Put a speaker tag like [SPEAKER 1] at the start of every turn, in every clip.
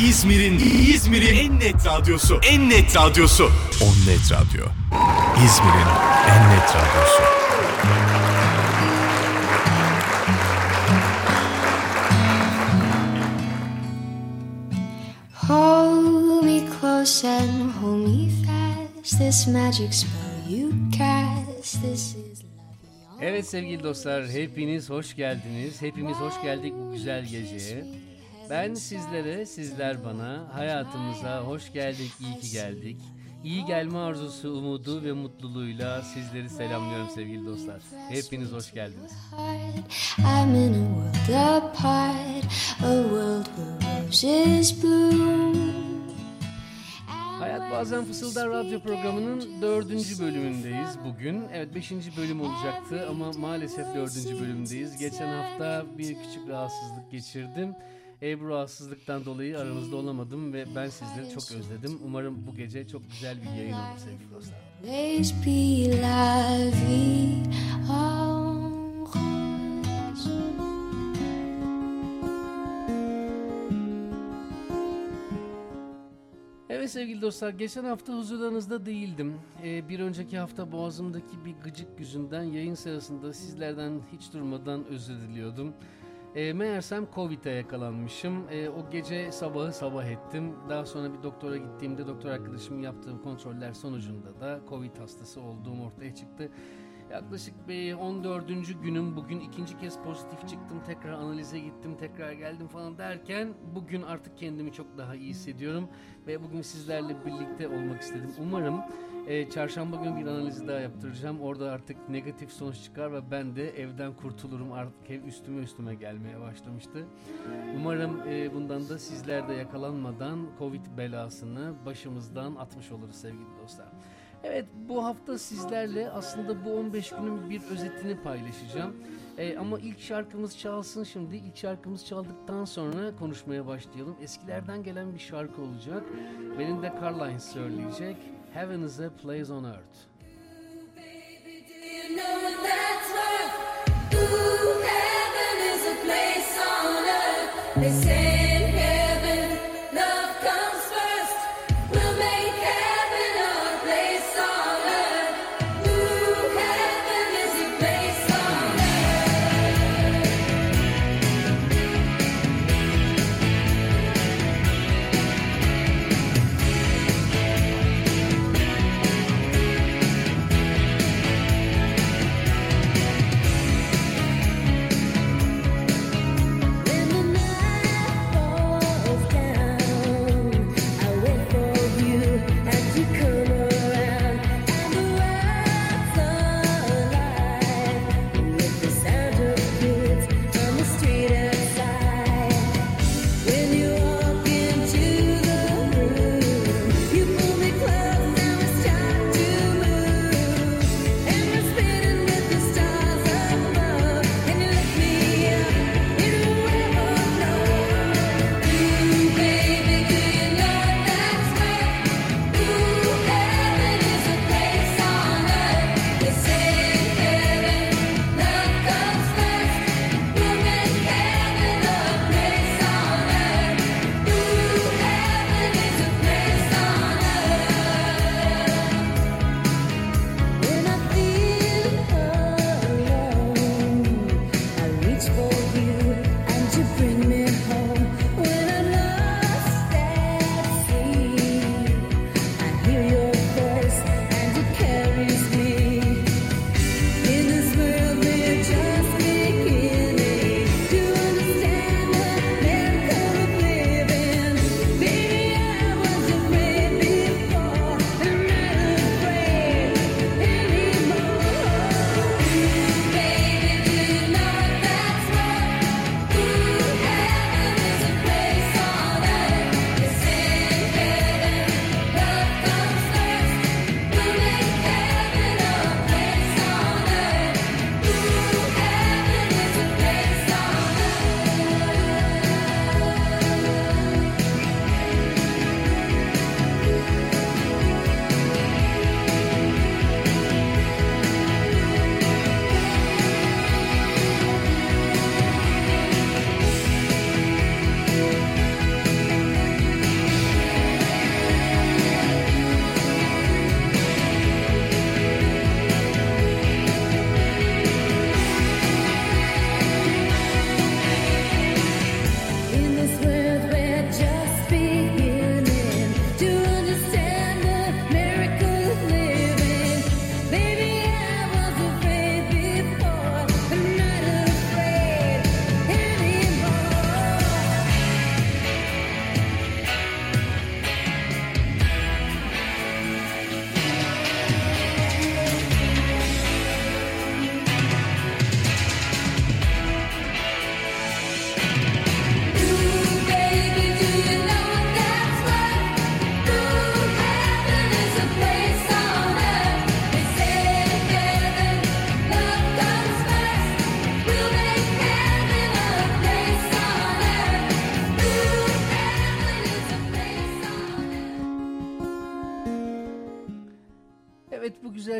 [SPEAKER 1] İzmir'in İzmir'in en net radyosu. En net radyosu. On Net Radyo. İzmir'in en net radyosu.
[SPEAKER 2] Hold me close and hold me fast. This magic spell you cast. This is love.
[SPEAKER 3] Evet sevgili dostlar, hepiniz hoş geldiniz. Hepimiz hoş geldik bu güzel geceye. Ben sizlere, sizler bana, hayatımıza hoş geldik, iyi ki geldik. İyi gelme arzusu, umudu ve mutluluğuyla sizleri selamlıyorum sevgili dostlar. Hepiniz hoş geldiniz. Hayat Bazen Fısıldar Radyo programının dördüncü bölümündeyiz bugün. Evet beşinci bölüm olacaktı ama maalesef dördüncü bölümdeyiz. Geçen hafta bir küçük rahatsızlık geçirdim. E, bu rahatsızlıktan dolayı aranızda olamadım ve ben sizleri çok özledim. Umarım bu gece çok güzel bir yayın olur sevgili dostlar. Evet sevgili dostlar geçen hafta huzurlarınızda değildim. Ee, bir önceki hafta boğazımdaki bir gıcık yüzünden yayın sırasında sizlerden hiç durmadan özür diliyordum. Ee, meğersem Covid'e yakalanmışım. Ee, o gece sabahı sabah ettim. Daha sonra bir doktora gittiğimde doktor arkadaşımın yaptığı kontroller sonucunda da Covid hastası olduğum ortaya çıktı. Yaklaşık bir 14. günüm bugün ikinci kez pozitif çıktım. Tekrar analize gittim, tekrar geldim falan derken bugün artık kendimi çok daha iyi hissediyorum ve bugün sizlerle birlikte olmak istedim. Umarım e, çarşamba günü bir analiz daha yaptıracağım. Orada artık negatif sonuç çıkar ve ben de evden kurtulurum. Artık ev üstüme üstüme gelmeye başlamıştı. Umarım e, bundan da sizler de yakalanmadan Covid belasını başımızdan atmış oluruz sevgili dostlar. Evet bu hafta sizlerle aslında bu 15 günün bir özetini paylaşacağım. Ee, ama ilk şarkımız çalsın şimdi. İlk şarkımız çaldıktan sonra konuşmaya başlayalım. Eskilerden gelen bir şarkı olacak. Benim de Carline söyleyecek. Heaven is a place on earth.
[SPEAKER 4] You know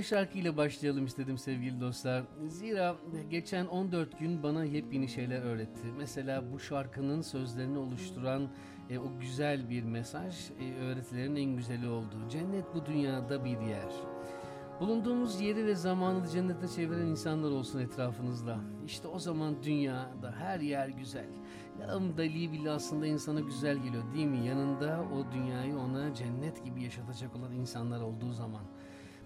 [SPEAKER 3] şarkıyla başlayalım istedim sevgili dostlar. Zira geçen 14 gün bana yepyeni şeyler öğretti. Mesela bu şarkının sözlerini oluşturan e, o güzel bir mesaj e, öğretilerin en güzeli oldu. Cennet bu dünyada bir yer. Bulunduğumuz yeri ve zamanı cennete çeviren insanlar olsun etrafınızda. İşte o zaman dünyada her yer güzel. Lağım dali bile aslında insana güzel geliyor değil mi? Yanında o dünyayı ona cennet gibi yaşatacak olan insanlar olduğu zaman.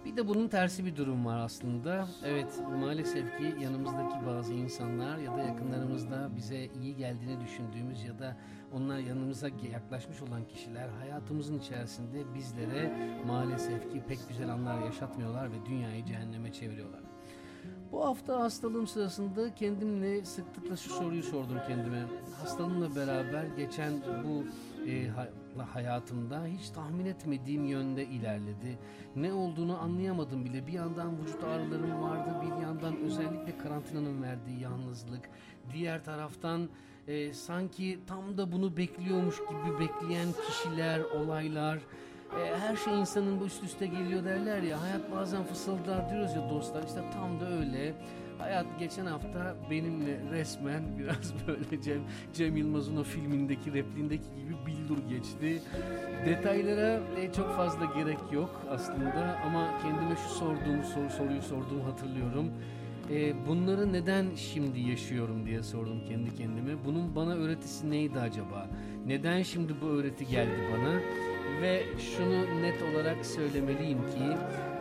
[SPEAKER 3] Bir de bunun tersi bir durum var aslında. Evet maalesef ki yanımızdaki bazı insanlar ya da yakınlarımızda bize iyi geldiğini düşündüğümüz ya da onlar yanımıza yaklaşmış olan kişiler hayatımızın içerisinde bizlere maalesef ki pek güzel anlar yaşatmıyorlar ve dünyayı cehenneme çeviriyorlar. Bu hafta hastalığım sırasında kendimle sıklıkla şu soruyu sordum kendime. Hastalığımla beraber geçen bu e, hayatımda hiç tahmin etmediğim yönde ilerledi. Ne olduğunu anlayamadım bile. Bir yandan vücut ağrılarım vardı, bir yandan özellikle karantinanın verdiği yalnızlık. Diğer taraftan e, sanki tam da bunu bekliyormuş gibi bekleyen kişiler, olaylar. E, her şey insanın bu üst üste geliyor derler ya. Hayat bazen fısıldar diyoruz ya dostlar. İşte tam da öyle. Hayat geçen hafta benimle resmen biraz böyle Cem, Cem Yılmaz'ın o filmindeki repliğindeki gibi bildur geçti. Detaylara e, çok fazla gerek yok aslında ama kendime şu sorduğum soru, soruyu sorduğumu hatırlıyorum. E, bunları neden şimdi yaşıyorum diye sordum kendi kendime. Bunun bana öğretisi neydi acaba? Neden şimdi bu öğreti geldi bana? Ve şunu net olarak söylemeliyim ki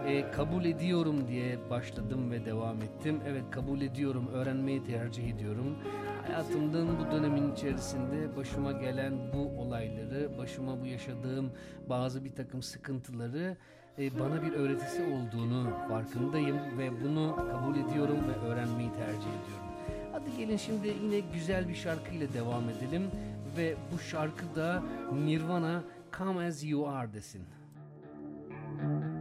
[SPEAKER 3] e, kabul ediyorum diye başladım ve devam ettim. Evet kabul ediyorum, öğrenmeyi tercih ediyorum. Hayatımın bu dönemin içerisinde başıma gelen bu olayları, başıma bu yaşadığım bazı bir takım sıkıntıları e, bana bir öğretisi olduğunu farkındayım ve bunu kabul ediyorum ve öğrenmeyi tercih ediyorum. Hadi gelin şimdi yine güzel bir şarkıyla devam edelim ve bu şarkı da Nirvana Come As You Are desin.
[SPEAKER 5] As I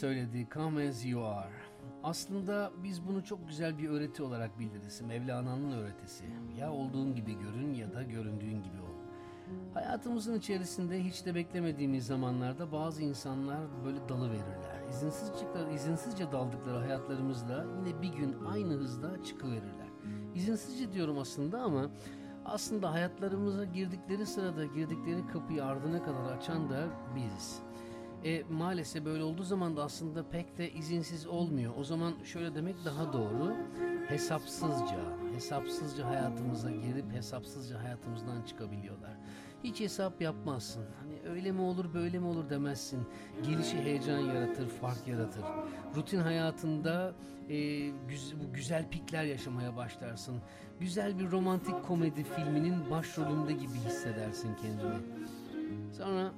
[SPEAKER 3] söyledi Come As You Are. Aslında biz bunu çok güzel bir öğreti olarak biliriz. Mevlana'nın öğretisi. Ya olduğun gibi görün ya da göründüğün gibi ol. Hayatımızın içerisinde hiç de beklemediğimiz zamanlarda bazı insanlar böyle dalı verirler. İzinsizce, izinsizce daldıkları hayatlarımızda yine bir gün aynı hızda çıkıverirler. İzinsizce diyorum aslında ama aslında hayatlarımıza girdikleri sırada girdikleri kapıyı ardına kadar açan da biziz. E, maalesef böyle olduğu zaman da aslında pek de izinsiz olmuyor. O zaman şöyle demek daha doğru. Hesapsızca, hesapsızca hayatımıza girip hesapsızca hayatımızdan çıkabiliyorlar. Hiç hesap yapmazsın. Hani öyle mi olur böyle mi olur demezsin. Gelişi heyecan yaratır, fark yaratır. Rutin hayatında e, güz- güzel pikler yaşamaya başlarsın. Güzel bir romantik komedi filminin başrolünde gibi hissedersin kendini. Sonra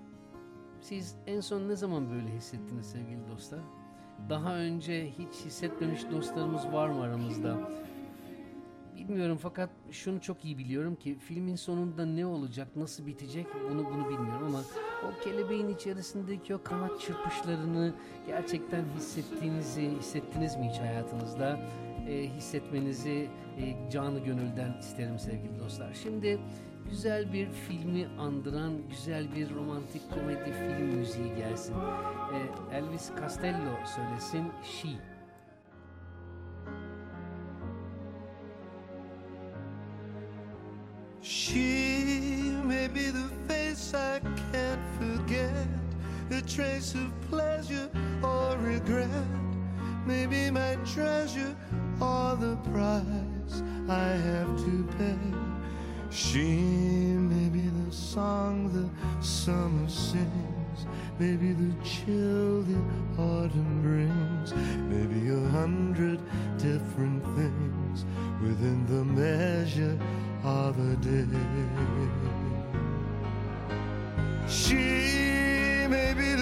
[SPEAKER 3] siz en son ne zaman böyle hissettiniz sevgili dostlar? Daha önce hiç hissetmemiş dostlarımız var mı aramızda? Bilmiyorum fakat şunu çok iyi biliyorum ki filmin sonunda ne olacak, nasıl bitecek bunu bunu bilmiyorum ama o kelebeğin içerisindeki o kanat çırpışlarını gerçekten hissettiğinizi hissettiniz mi hiç hayatınızda? Ee, hissetmenizi e, canı gönülden isterim sevgili dostlar. Şimdi güzel bir filmi andıran güzel bir romantik komedi film müziği gelsin. Ee, Elvis Costello söylesin She.
[SPEAKER 5] She may be the face I can't forget, a trace of pleasure or regret, maybe my treasure or the price I have to pay. She may be the song the summer sings, maybe the chill the autumn brings, maybe a hundred different things within the measure of a day. She may be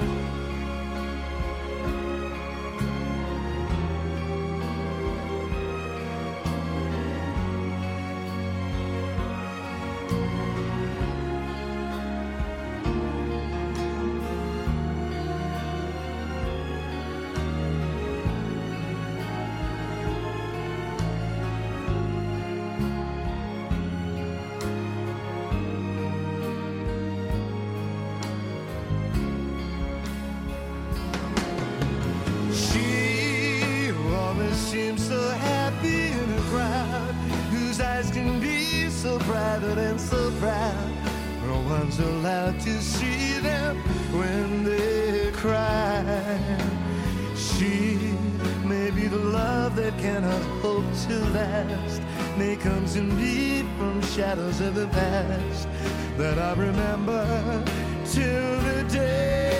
[SPEAKER 5] Allowed to see them when they cry. She may be the love that cannot hope to last, may come to me from shadows of the past that I remember till the day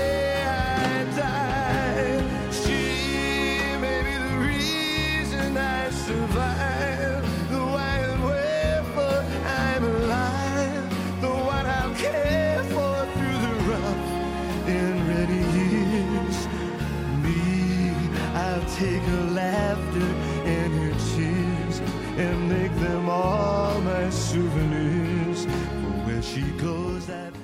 [SPEAKER 5] take her laughter and her tears and make them all my souvenirs. For where she goes, I've.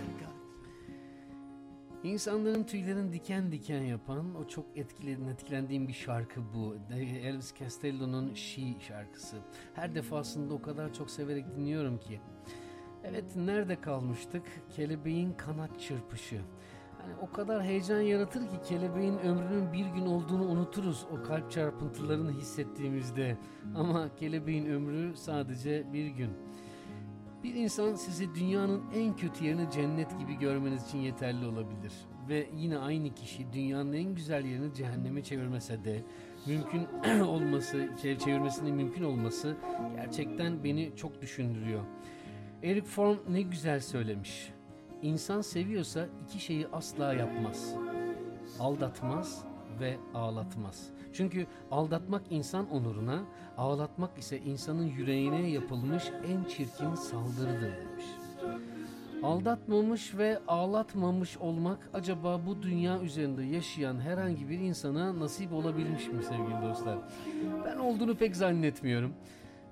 [SPEAKER 3] İnsanların tüylerini diken diken yapan o çok etkilen, etkilendiğim bir şarkı bu. Elvis Costello'nun She şarkısı. Her defasında o kadar çok severek dinliyorum ki. Evet nerede kalmıştık? Kelebeğin kanat çırpışı. O kadar heyecan yaratır ki kelebeğin ömrünün bir gün olduğunu unuturuz o kalp çarpıntılarını hissettiğimizde. Ama kelebeğin ömrü sadece bir gün. Bir insan sizi dünyanın en kötü yerini cennet gibi görmeniz için yeterli olabilir. Ve yine aynı kişi dünyanın en güzel yerini cehenneme çevirmese de mümkün olması, çev- çevirmesinin mümkün olması gerçekten beni çok düşündürüyor. Eric Fromm ne güzel söylemiş. İnsan seviyorsa iki şeyi asla yapmaz. aldatmaz ve ağlatmaz. Çünkü aldatmak insan onuruna, ağlatmak ise insanın yüreğine yapılmış en çirkin saldırıdır demiş. Aldatmamış ve ağlatmamış olmak acaba bu dünya üzerinde yaşayan herhangi bir insana nasip olabilmiş mi sevgili dostlar? Ben olduğunu pek zannetmiyorum.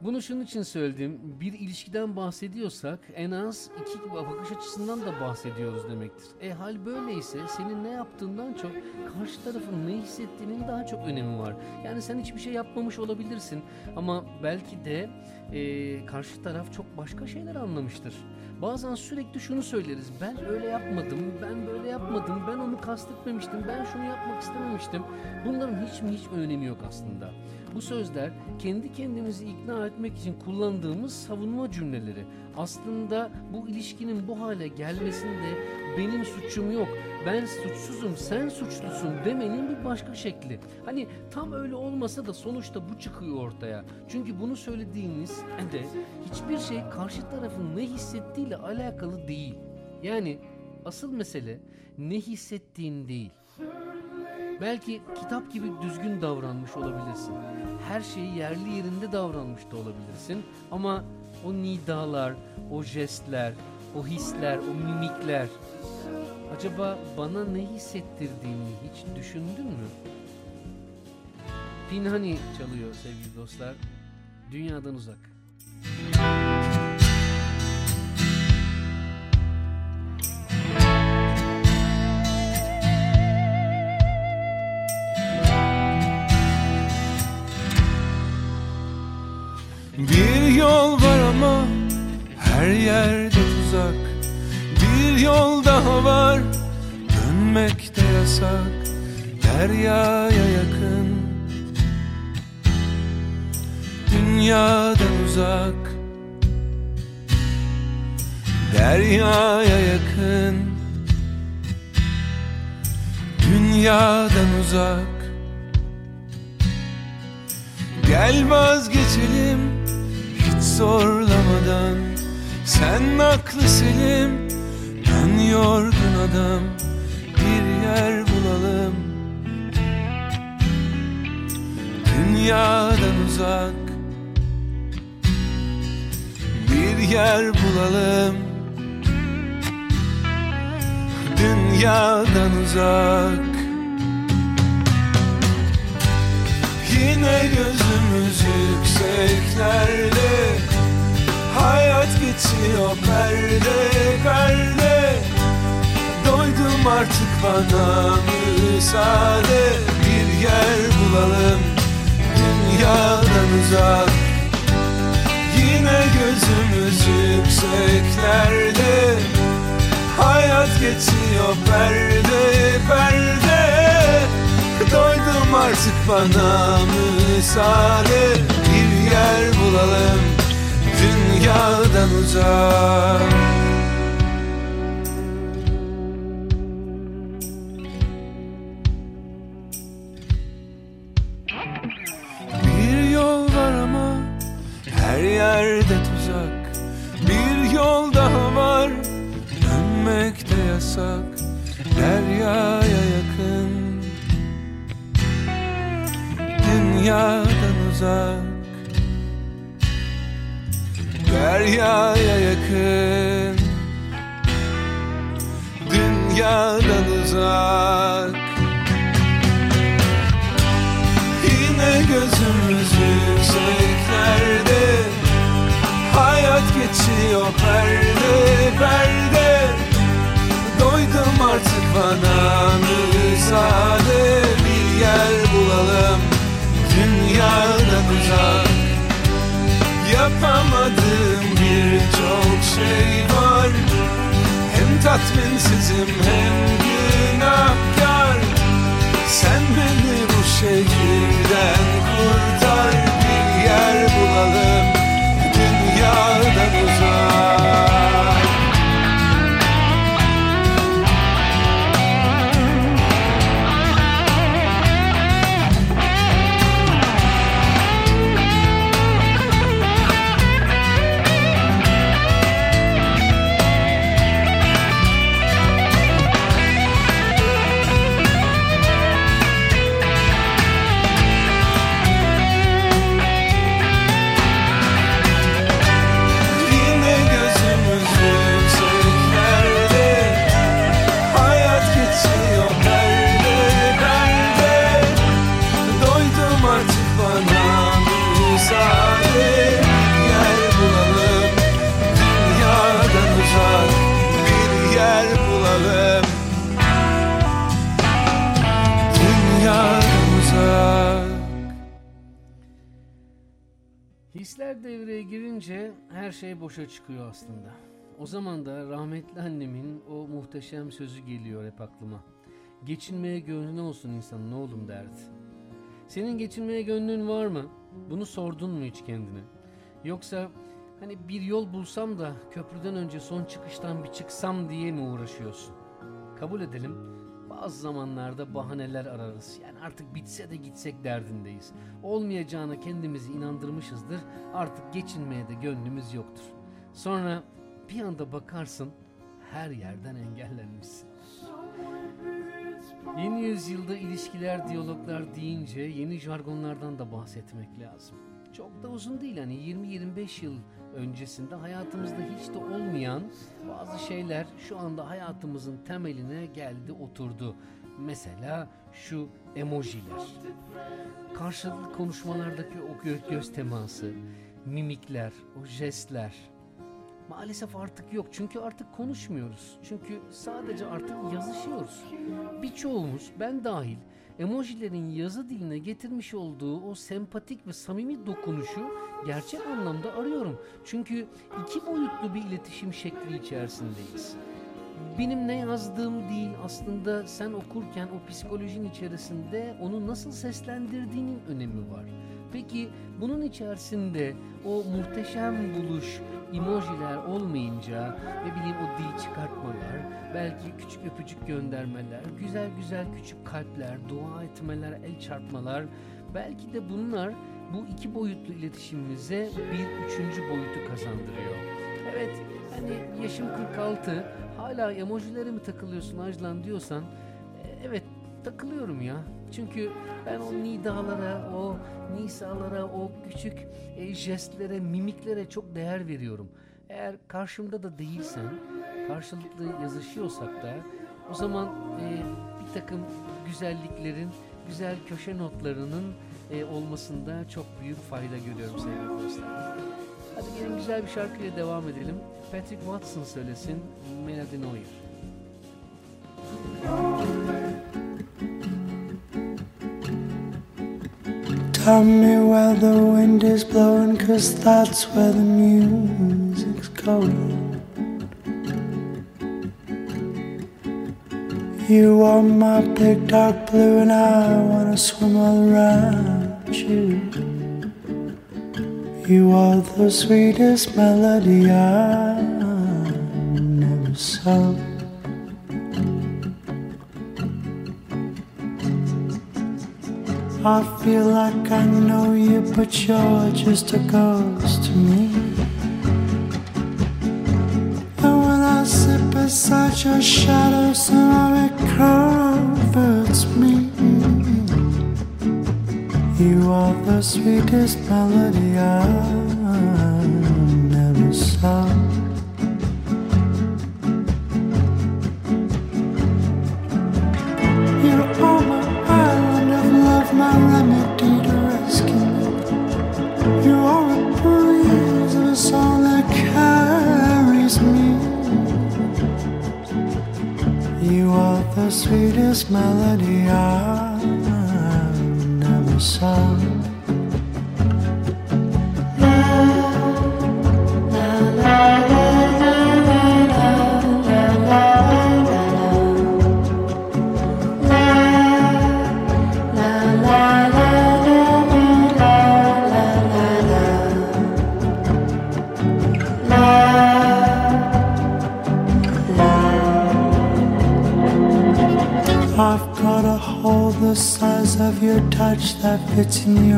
[SPEAKER 3] Bunu şunun için söyledim. Bir ilişkiden bahsediyorsak en az iki bakış açısından da bahsediyoruz demektir. E hal böyleyse senin ne yaptığından çok karşı tarafın ne hissettiğinin daha çok önemi var. Yani sen hiçbir şey yapmamış olabilirsin ama belki de e, karşı taraf çok başka şeyler anlamıştır. Bazen sürekli şunu söyleriz. Ben öyle yapmadım, ben böyle yapmadım, ben onu kastetmemiştim, ben şunu yapmak istememiştim. Bunların hiç mi hiç mi önemi yok aslında. Bu sözler kendi kendimizi ikna etmek için kullandığımız savunma cümleleri. Aslında bu ilişkinin bu hale gelmesinde benim suçum yok, ben suçsuzum, sen suçlusun demenin bir başka şekli. Hani tam öyle olmasa da sonuçta bu çıkıyor ortaya. Çünkü bunu söylediğiniz de hiçbir şey karşı tarafın ne hissettiğiyle alakalı değil. Yani asıl mesele ne hissettiğin değil. Belki kitap gibi düzgün davranmış olabilirsin. Her şeyi yerli yerinde davranmış da olabilirsin. Ama o nidalar, o jestler, o hisler, o mimikler acaba bana ne hissettirdiğini hiç düşündün mü? Pinhani çalıyor sevgili dostlar. Dünyadan uzak.
[SPEAKER 6] Bir yasak Deryaya yakın. Dünyadan uzak Deryaya yakın. Dünyadan uzak. Gel vazgeçelim hiç zorlamadan. Sen aklı selim ben yorgun adam yer bulalım. Dünyadan uzak Bir yer bulalım. Dünyadan uzak. Yine gözümüz yükseklerde. Hayat geçiyor perde perde Doydum artık bana müsaade. Bir yer bulalım dünyadan uzak. Yine gözümüz yükseklerde. Hayat geçiyor perde perde. Doydum artık bana müsaade. Bir yer bulalım dünyadan uzak yasak Deryaya yakın. Dünyadan uzak Deryaya yakın. Dünyadan uzak. Yine gözümüz yükseklerde Hayat geçiyor perde perde bana müsaade Bir yer bulalım. Dünyadan uzak. Yapamadığım birçok şey var. Hem tatminsizim hem günahkar. Sen beni bu şehirden kurtar Bir yer bulalım. Dünyadan uzak
[SPEAKER 3] Sesler devreye girince her şey boşa çıkıyor aslında. O zaman da rahmetli annemin o muhteşem sözü geliyor hep aklıma. Geçinmeye gönlün olsun insanın oğlum derdi. Senin geçinmeye gönlün var mı? Bunu sordun mu hiç kendine? Yoksa hani bir yol bulsam da köprüden önce son çıkıştan bir çıksam diye mi uğraşıyorsun? Kabul edelim bazı zamanlarda bahaneler ararız. Yani artık bitse de gitsek derdindeyiz. Olmayacağına kendimizi inandırmışızdır. Artık geçinmeye de gönlümüz yoktur. Sonra bir anda bakarsın her yerden engellenmişsin. Yeni yüzyılda ilişkiler, diyaloglar deyince yeni jargonlardan da bahsetmek lazım. Çok da uzun değil hani 20-25 yıl öncesinde hayatımızda hiç de olmayan bazı şeyler şu anda hayatımızın temeline geldi oturdu. Mesela şu emojiler. Karşılıklı konuşmalardaki o gö- göz teması, mimikler, o jestler. Maalesef artık yok çünkü artık konuşmuyoruz. Çünkü sadece artık yazışıyoruz. Birçoğumuz ben dahil emojilerin yazı diline getirmiş olduğu o sempatik ve samimi dokunuşu gerçek anlamda arıyorum. Çünkü iki boyutlu bir iletişim şekli içerisindeyiz. Benim ne yazdığım değil aslında sen okurken o psikolojinin içerisinde onu nasıl seslendirdiğinin önemi var. Peki bunun içerisinde o muhteşem buluş, emojiler olmayınca ne bileyim o dil çıkartmalar, belki küçük öpücük göndermeler, güzel güzel küçük kalpler, dua etmeler, el çarpmalar, belki de bunlar bu iki boyutlu iletişimimize bir üçüncü boyutu kazandırıyor. Evet hani yaşım 46 hala emojilere mi takılıyorsun Ajlan diyorsan e, evet takılıyorum ya. Çünkü ben o nidalara, o nisalara, o küçük e, jestlere, mimiklere çok değer veriyorum. Eğer karşımda da değilsen, karşılıklı yazışıyorsak da o zaman e, bir takım güzelliklerin, güzel köşe notlarının e, olmasında çok büyük fayda görüyorum sevgili dostlar. Hadi gelin güzel bir şarkıyla devam edelim. Patrick Watson söylesin, Melody Noir.
[SPEAKER 7] Tell me where the wind is blowing, cause that's where the music's going. You are my big dark blue, and I wanna swim all around you. You are the sweetest melody I've ever sung. I feel like I know you, but you're just a ghost to me. And when I sit beside your shadow, somehow it comforts me. You are the sweetest melody I melody I've never sung. 헤친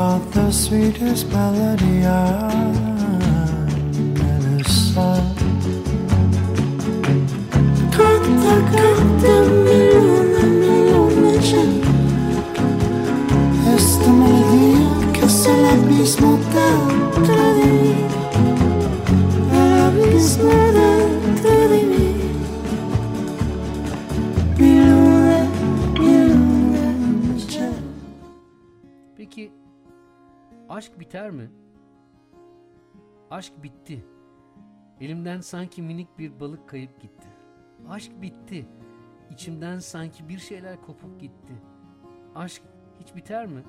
[SPEAKER 7] are the sweetest melody I've ever sung. Canta, canta. Esta melodía que es el
[SPEAKER 3] abismo te biter mi? Aşk bitti. Elimden sanki minik bir balık kayıp gitti. Aşk bitti. İçimden sanki bir şeyler kopup gitti. Aşk hiç biter mi?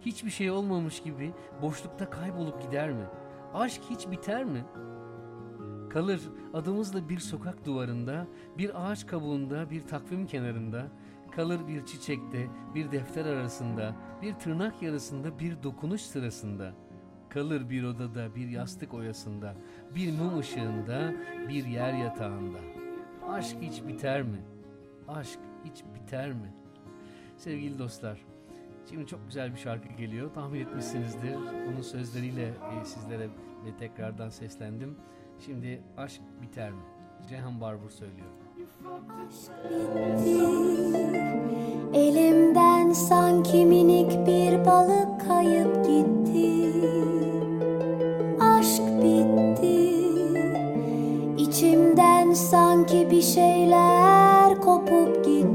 [SPEAKER 3] Hiçbir şey olmamış gibi boşlukta kaybolup gider mi? Aşk hiç biter mi? Kalır adımızla bir sokak duvarında, bir ağaç kabuğunda, bir takvim kenarında, kalır bir çiçekte, bir defter arasında, bir tırnak yarısında, bir dokunuş sırasında, kalır bir odada, bir yastık oyasında, bir mum ışığında, bir yer yatağında. Aşk hiç biter mi? Aşk hiç biter mi? Sevgili dostlar, şimdi çok güzel bir şarkı geliyor. Tahmin etmişsinizdir. Onun sözleriyle e, sizlere ve tekrardan seslendim. Şimdi aşk biter mi? Cihan Barbur söylüyor.
[SPEAKER 8] Elimden sanki minik bir balık kayıp gitti. Aşk bitti. İçimden sanki bir şeyler kopup gitti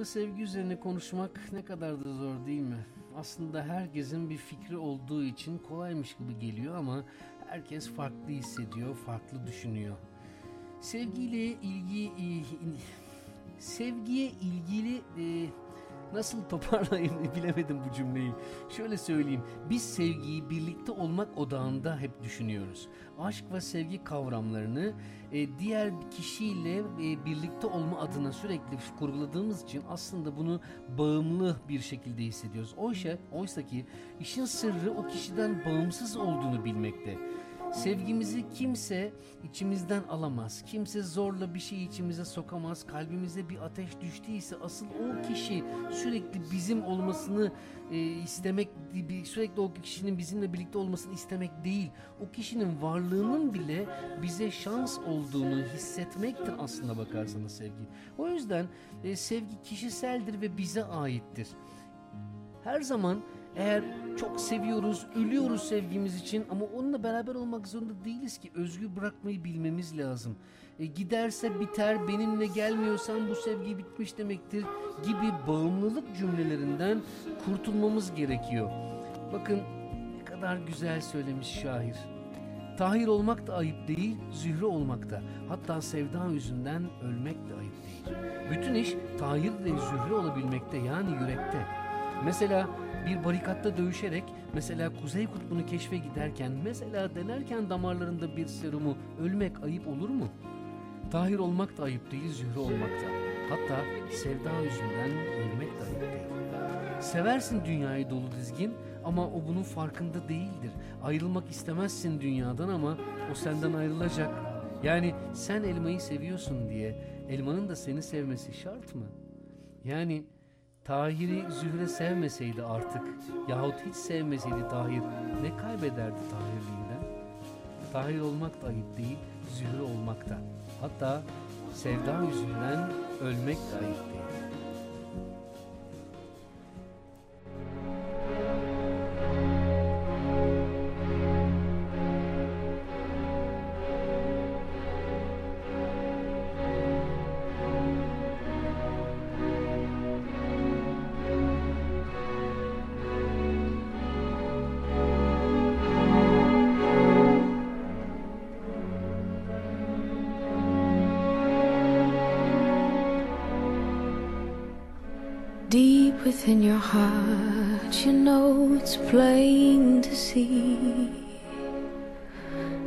[SPEAKER 3] ve sevgi üzerine konuşmak ne kadar da zor değil mi? Aslında herkesin bir fikri olduğu için kolaymış gibi geliyor ama herkes farklı hissediyor, farklı düşünüyor. Sevgiyle ilgi sevgiye ilgili e, nasıl toparlayayım bilemedim bu cümleyi. Şöyle söyleyeyim. Biz sevgiyi birlikte olmak odağında hep düşünüyoruz. Aşk ve sevgi kavramlarını e, diğer kişiyle e, birlikte olma adına sürekli kurguladığımız için aslında bunu bağımlı bir şekilde hissediyoruz. Oysa, oysa ki işin sırrı o kişiden bağımsız olduğunu bilmekte. Sevgimizi kimse içimizden alamaz. Kimse zorla bir şey içimize sokamaz. Kalbimize bir ateş düştüyse asıl o kişi sürekli bizim olmasını e, istemek, sürekli o kişinin bizimle birlikte olmasını istemek değil. O kişinin varlığının bile bize şans olduğunu hissetmektir aslında bakarsanız sevgi. O yüzden e, sevgi kişiseldir ve bize aittir. Her zaman eğer çok seviyoruz, ölüyoruz sevgimiz için ama onunla beraber olmak zorunda değiliz ki. Özgür bırakmayı bilmemiz lazım. E, giderse biter, benimle gelmiyorsan bu sevgi bitmiş demektir gibi bağımlılık cümlelerinden kurtulmamız gerekiyor. Bakın ne kadar güzel söylemiş şair. Tahir olmak da ayıp değil, zühre olmak da. Hatta sevda yüzünden ölmek de ayıp değil. Bütün iş tahir ve zühre olabilmekte yani yürekte. Mesela bir barikatta dövüşerek, mesela Kuzey Kutbu'nu keşfe giderken, mesela denerken damarlarında bir serumu ölmek ayıp olur mu? Tahir olmak da ayıp değil, zühre olmak da. Hatta sevda yüzünden ölmek de ayıp değil. Seversin dünyayı dolu dizgin ama o bunun farkında değildir. Ayrılmak istemezsin dünyadan ama o senden ayrılacak. Yani sen elmayı seviyorsun diye elmanın da seni sevmesi şart mı? Yani Tahir'i Zühre sevmeseydi artık yahut hiç sevmeseydi Tahir ne kaybederdi Tahirliğinden? Tahir olmak da ayıp değil, Zühre olmak da. Hatta sevda yüzünden ölmek de ayıp
[SPEAKER 2] within your heart, you know it's plain to see.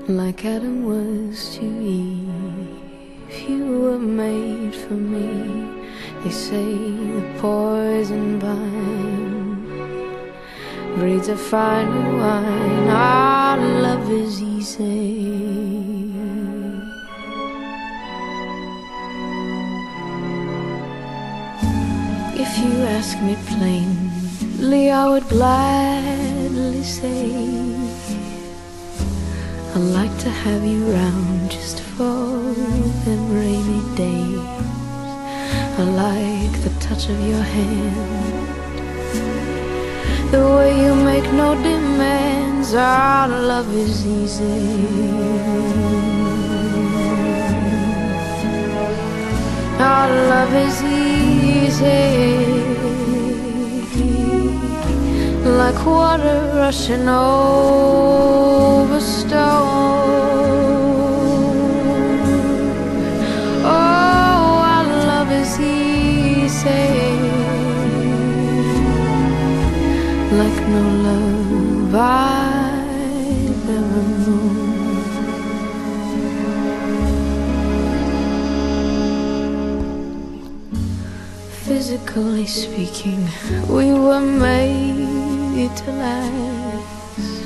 [SPEAKER 2] Like Adam was to Eve, you were made for me. They say the poison vine breeds a finer wine. Our love is easy. Ask me plainly, I would gladly say I'd like to have you round just for them rainy days. I like the touch of your hand, the way you make no demands. Our love is easy. Our love is easy, like water rushing over stone. Oh, our love is easy, like no love I've ever known. Physically speaking, we were made last.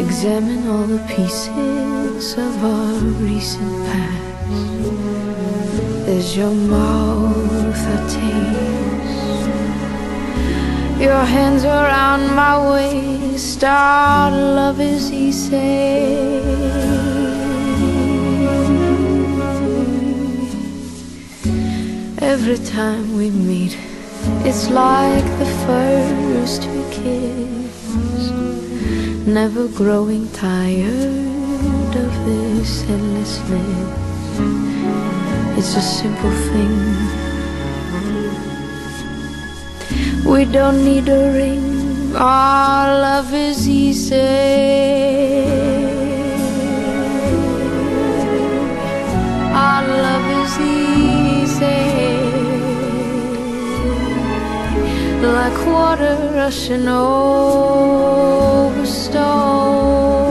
[SPEAKER 2] Examine all the pieces of our recent past. There's your mouth I taste, your hands around my waist. Our love is easy. Every time we meet, it's like the first we kiss. Never growing tired of this endlessness. It's a simple thing. We don't need a ring. Our love is easy. Our love is easy. Like water rushing over stone.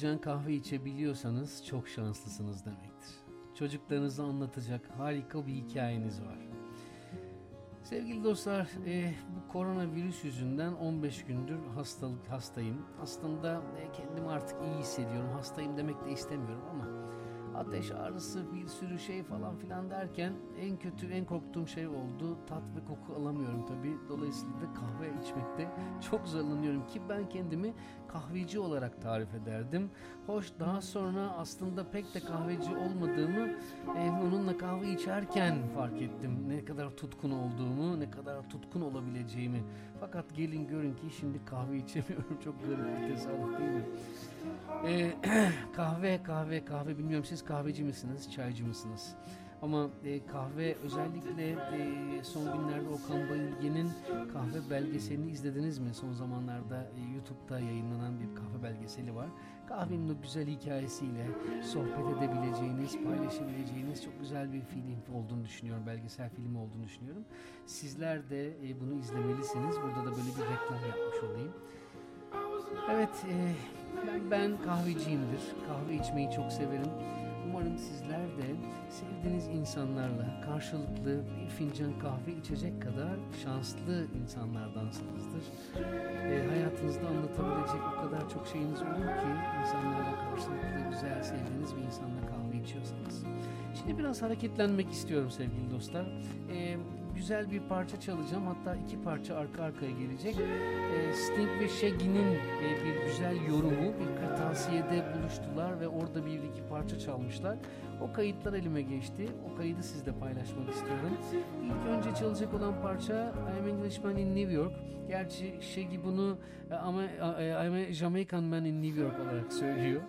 [SPEAKER 3] Fincan kahve içebiliyorsanız çok şanslısınız demektir. Çocuklarınıza anlatacak harika bir hikayeniz var. Sevgili dostlar, e, bu koronavirüs yüzünden 15 gündür hastalık hastayım. Aslında e, kendimi artık iyi hissediyorum. Hastayım demek de istemiyorum ama ateş ağrısı bir sürü şey falan filan derken en kötü en korktuğum şey oldu. Tat ve koku alamıyorum tabii. Dolayısıyla da kahve içmekte çok zorlanıyorum ki ben kendimi kahveci olarak tarif ederdim. Hoş daha sonra aslında pek de kahveci olmadığımı e, onunla kahve içerken fark ettim. Ne kadar tutkun olduğumu, ne kadar tutkun olabileceğimi. Fakat gelin görün ki şimdi kahve içemiyorum. Çok garip bir tesadüf değil mi? E, kahve, kahve, kahve. Bilmiyorum siz kahveci misiniz, çaycı mısınız? Ama e, kahve özellikle e, son günlerde Okan Bayülgen'in kahve belgeselini izlediniz mi? Son zamanlarda e, YouTube'da yayınlanan bir kahve belgeseli var. Kahvenin o güzel hikayesiyle sohbet edebileceğiniz, paylaşabileceğiniz çok güzel bir film olduğunu düşünüyorum. Belgesel filmi olduğunu düşünüyorum. Sizler de e, bunu izlemelisiniz. Burada da böyle bir reklam yapmış olayım. Evet, ben, ben kahveciyimdir. Kahve içmeyi çok severim. Umarım sizler de sevdiğiniz insanlarla karşılıklı bir fincan kahve içecek kadar şanslı insanlardansınızdır. E, hayatınızda anlatabilecek o kadar çok şeyiniz olur ki insanlarla karşılıklı güzel sevdiğiniz bir insanla kahve içiyorsanız. Şimdi biraz hareketlenmek istiyorum sevgili dostlar. E, güzel bir parça çalacağım. Hatta iki parça arka arkaya gelecek. E, Sting ve Shaggy'nin e, bir güzel yorumu. Bir kırtasiyede buluştular ve orada bir iki parça çalmışlar. O kayıtlar elime geçti. O kaydı sizle paylaşmak istiyorum. İlk önce çalacak olan parça I'm Englishman in New York. Gerçi Shaggy bunu e, ama e, I'm a Jamaican man in New York olarak söylüyor.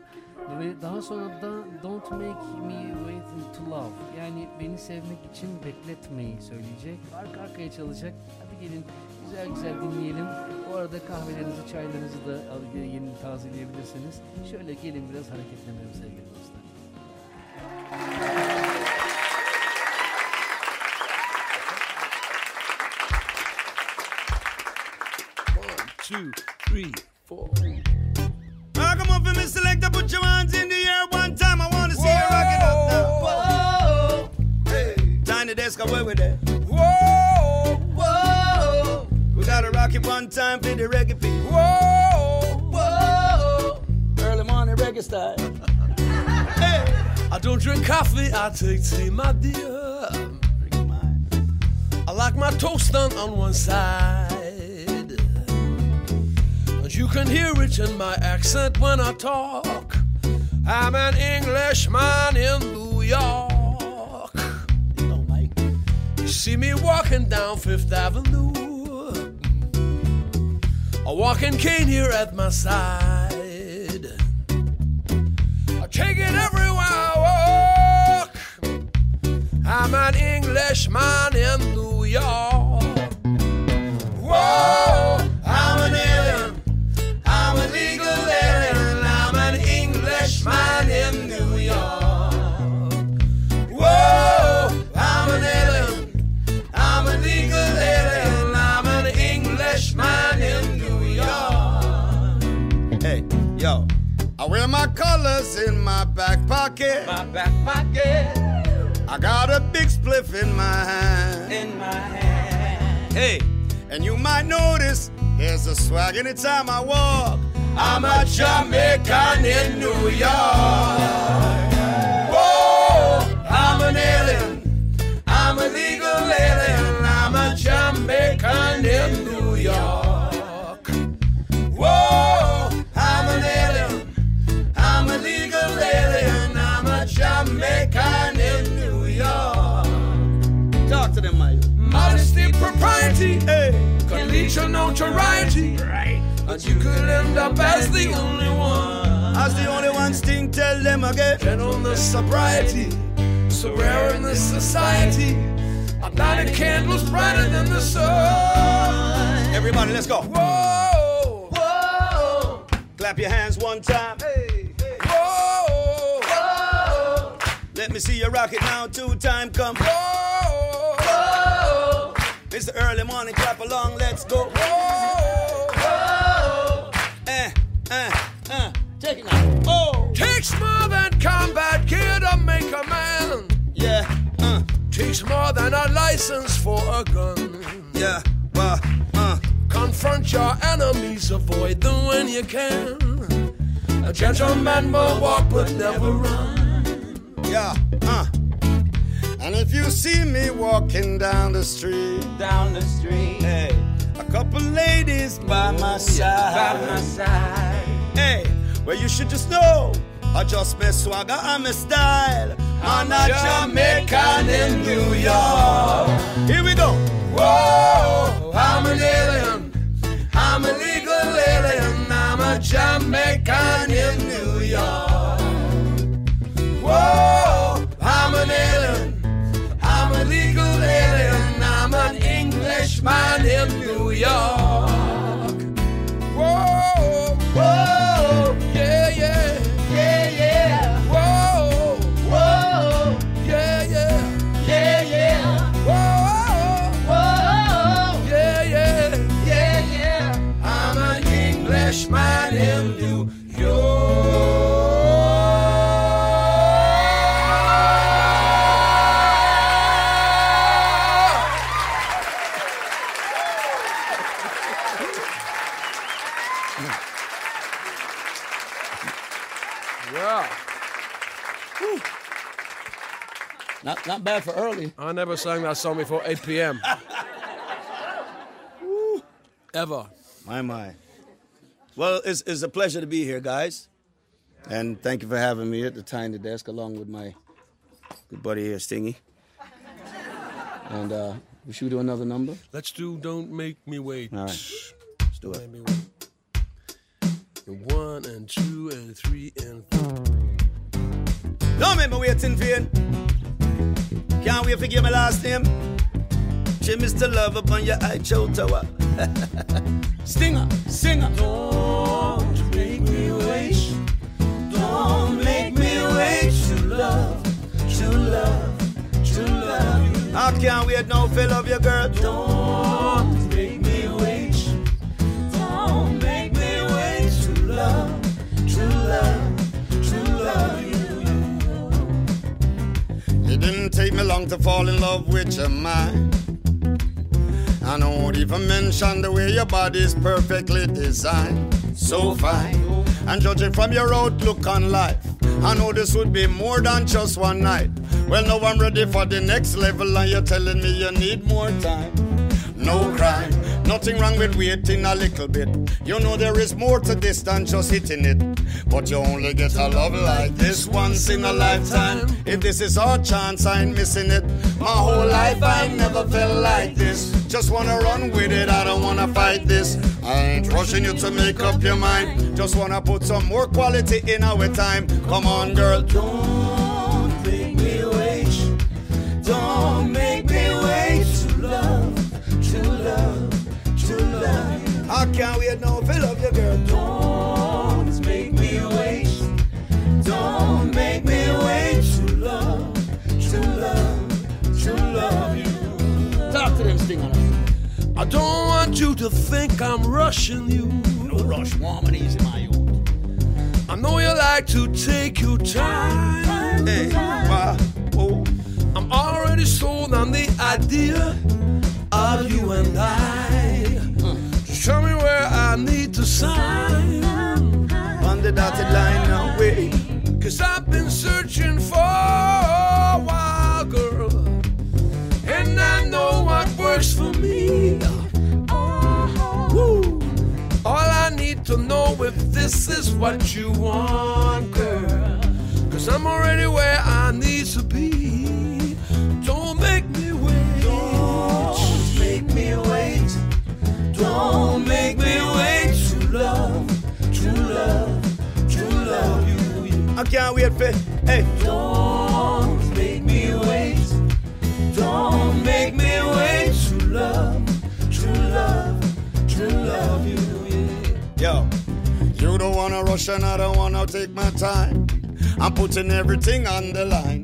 [SPEAKER 3] Ve daha sonra da Don't Make Me Wait to Love yani beni sevmek için bekletmeyi söyleyecek. Arka arkaya çalacak. Hadi gelin güzel güzel dinleyelim. Bu arada kahvelerinizi, çaylarınızı da yeni tazeleyebilirsiniz. Şöyle gelin biraz hareketlenelim sevgili dostlar.
[SPEAKER 9] Two, three, four.
[SPEAKER 10] Now come on for me selector, put your hands in the air one time. I wanna see you rock it up now. Whoa. Hey. let's go away with that. Whoa, whoa. We gotta rock it one time for the reggae beat. Whoa, whoa. Early morning reggae style. hey.
[SPEAKER 9] I don't drink coffee, I take tea, my dear. I like my toast done on one side. You can hear it in my accent when I talk. I'm an Englishman in New York. You see me walking down Fifth Avenue. A walking cane here at my side. I take it everywhere I walk. I'm an Englishman in New
[SPEAKER 10] yo. I wear my colors in my back pocket.
[SPEAKER 9] My back pocket
[SPEAKER 10] I got a big spliff in my hand.
[SPEAKER 9] in my hand.
[SPEAKER 10] Hey, and you might notice there's a swag anytime I walk.
[SPEAKER 9] I'm a Jamaican in New York.
[SPEAKER 10] To
[SPEAKER 9] notoriety. Right. And you could end up as the only one.
[SPEAKER 10] as the only one sting, tell them again.
[SPEAKER 9] Gentleness, sobriety, so rare in this society. A blinded candles brighter than the sun.
[SPEAKER 10] Everybody, let's go.
[SPEAKER 9] Whoa, whoa,
[SPEAKER 10] Clap your hands one time.
[SPEAKER 9] whoa, whoa,
[SPEAKER 10] Let me see you rock it now. Two time come.
[SPEAKER 9] whoa,
[SPEAKER 10] It's the early morning. Clap along. Let's go.
[SPEAKER 9] whoa.
[SPEAKER 10] Eh, eh, eh. Take it now. Oh,
[SPEAKER 9] Takes more than combat gear to make a man.
[SPEAKER 10] yeah. Uh,
[SPEAKER 9] Takes more than a license for a gun.
[SPEAKER 10] yeah. Uh, uh.
[SPEAKER 9] Confront your enemies, avoid them when you can. A gentleman will walk but never run.
[SPEAKER 10] Yeah, uh. And if you see me walking down the street,
[SPEAKER 11] down the street
[SPEAKER 10] hey, a couple ladies by oh, my side,
[SPEAKER 11] by my side.
[SPEAKER 10] hey, well you should just know, I just my swagger and my style. I'm a Jamaican in New York. Here we go.
[SPEAKER 9] Whoa, I'm an alien. I'm a legal alien. I'm a Jamaican in New York. Englishman in New
[SPEAKER 10] Not, not for early.
[SPEAKER 9] I never sang that song before 8 p.m. Ever.
[SPEAKER 10] My, my. Well, it's, it's a pleasure to be here, guys. And thank you for having me at the tiny desk along with my good buddy here, Stingy. And uh, we should do another number.
[SPEAKER 9] Let's do Don't Make Me Wait.
[SPEAKER 10] All right. Let's do it.
[SPEAKER 9] Make me wait. And One and two and three and four.
[SPEAKER 10] Don't make me waiting for you. Can't wait to give my last name. She Mr. Love upon your eye chow tower. Stinger, singer.
[SPEAKER 9] Don't make me wait. Don't make me wait to love, to love, to love you.
[SPEAKER 10] I can't wait now for love you, girl.
[SPEAKER 9] Don't
[SPEAKER 10] long to fall in love with your mind. I don't even mention the way your body's perfectly designed. So fine. And judging from your outlook on life, I know this would be more than just one night. Well, now I'm ready for the next level, and you're telling me you need more time. No crime, nothing wrong with waiting a little bit. You know there is more to this than just hitting it. But you only get a love like this once in a lifetime. If this is our chance, I ain't missing it. My whole life I never felt like this. Just wanna run with it, I don't wanna fight this. I ain't rushing you to make up your mind. Just wanna put some more quality in our time. Come on, girl. I can't wait now to love you, girl.
[SPEAKER 9] Don't make me wait. Don't make me wait love, love, love you.
[SPEAKER 10] Talk to them, Sting on
[SPEAKER 9] I don't want you to think I'm rushing you.
[SPEAKER 10] No rush, warm and easy, my youth.
[SPEAKER 9] I know you like to take your time.
[SPEAKER 10] Hey, why? Oh,
[SPEAKER 9] I'm already sold on the idea of you and I. Tell me where I need to sign.
[SPEAKER 10] on the dotted line wait.
[SPEAKER 9] Cause I've been searching for a while, girl. And I know what works for me. Woo. All I need to know if this is what you want, girl. Cause I'm already where I need to be.
[SPEAKER 10] I can't wait for, hey.
[SPEAKER 9] Don't make me wait. Don't make me wait to love, to love, to love you. Yeah.
[SPEAKER 10] Yo, you don't wanna rush and I don't wanna take my time. I'm putting everything on the line.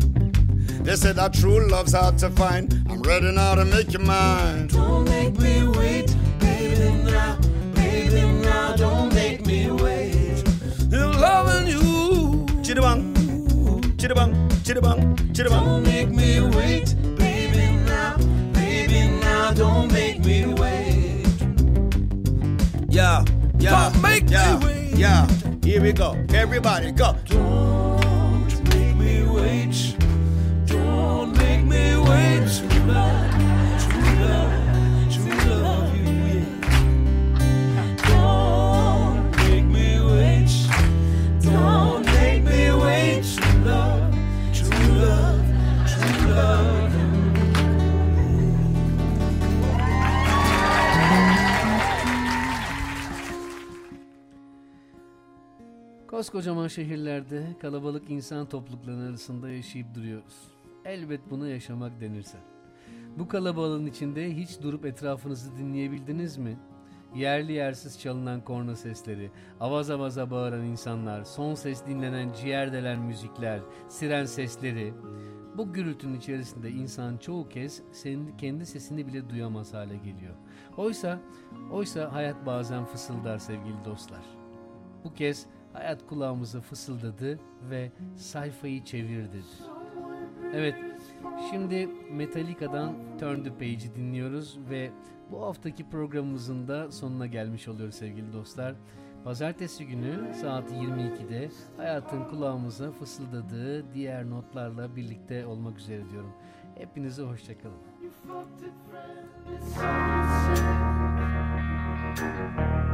[SPEAKER 10] They say that true love's hard to find. I'm ready now to make you mine.
[SPEAKER 9] Don't make me wait, you.
[SPEAKER 10] Chittabang, chittabang, chittabang, chittabang.
[SPEAKER 9] Don't make me wait, baby now, baby now. Don't make me wait.
[SPEAKER 10] Yeah, yeah,
[SPEAKER 9] Don't make me
[SPEAKER 10] yeah,
[SPEAKER 9] wait.
[SPEAKER 10] yeah. Here we go, everybody go.
[SPEAKER 9] Don't make me wait. Don't make me wait to
[SPEAKER 3] Koskocaman şehirlerde kalabalık insan toplulukları arasında yaşayıp duruyoruz. Elbet buna yaşamak denirse. Bu kalabalığın içinde hiç durup etrafınızı dinleyebildiniz mi? Yerli yersiz çalınan korna sesleri, avaz avaza bağıran insanlar, son ses dinlenen ciğer delen müzikler, siren sesleri. Bu gürültünün içerisinde insan çoğu kez kendi sesini bile duyamaz hale geliyor. Oysa, oysa hayat bazen fısıldar sevgili dostlar. Bu kez hayat kulağımıza fısıldadı ve sayfayı çevir dedi. Evet, şimdi Metallica'dan Turn the Page'i dinliyoruz ve bu haftaki programımızın da sonuna gelmiş oluyoruz sevgili dostlar. Pazartesi günü saat 22'de hayatın kulağımıza fısıldadığı diğer notlarla birlikte olmak üzere diyorum. Hepinize hoşçakalın.
[SPEAKER 12] On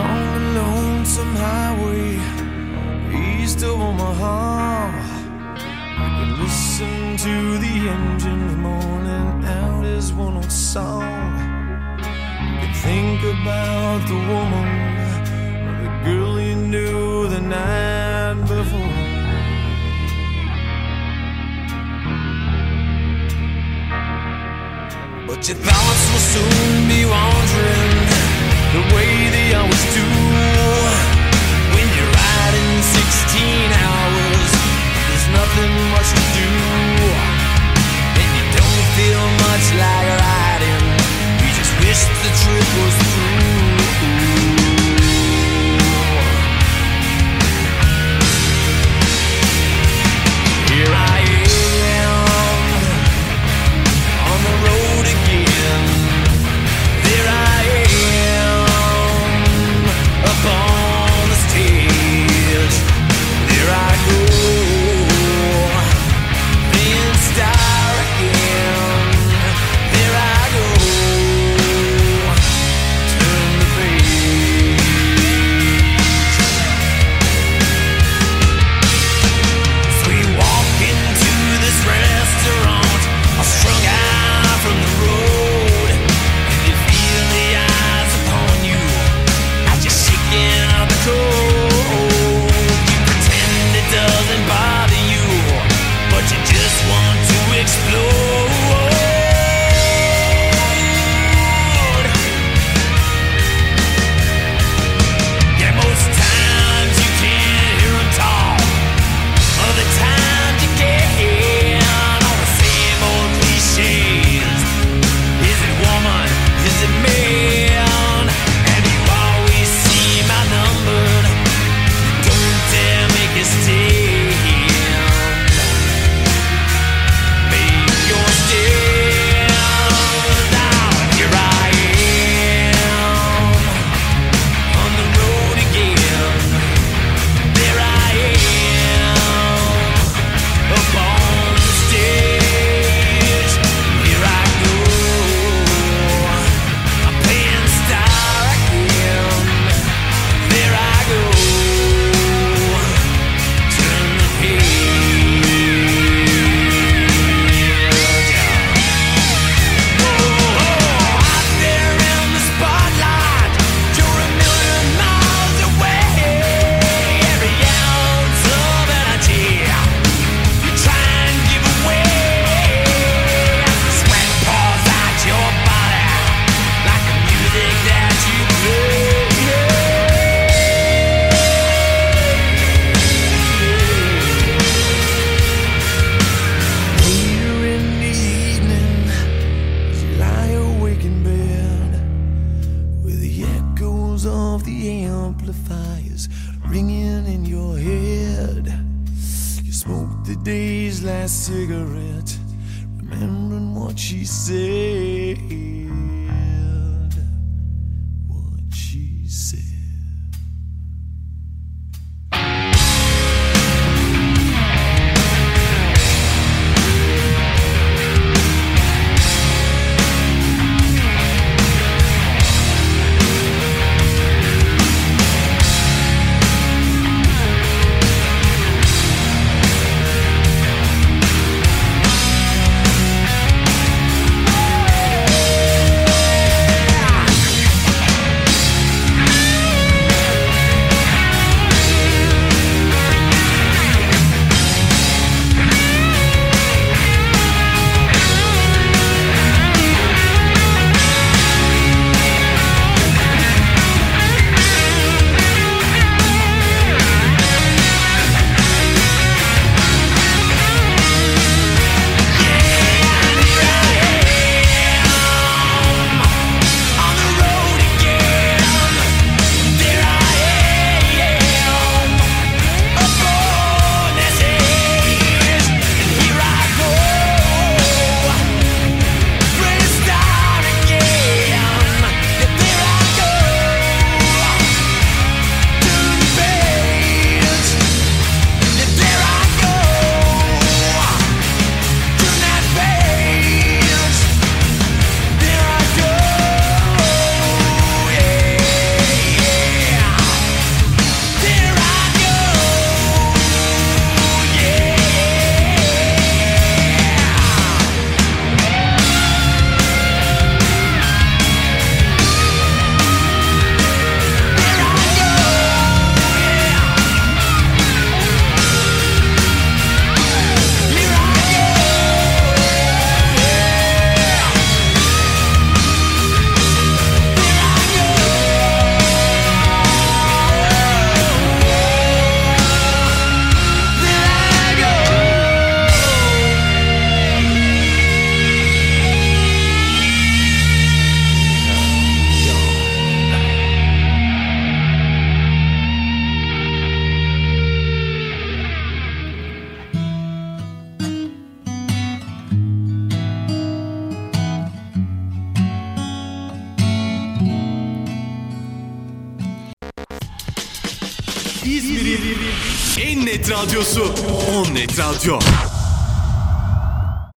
[SPEAKER 12] long and lonesome highway east of Omaha, you can listen to the engines moaning out his one old song. You can think about the woman or the girl you knew the night before. But your thoughts will soon be wandering wish the trip was through.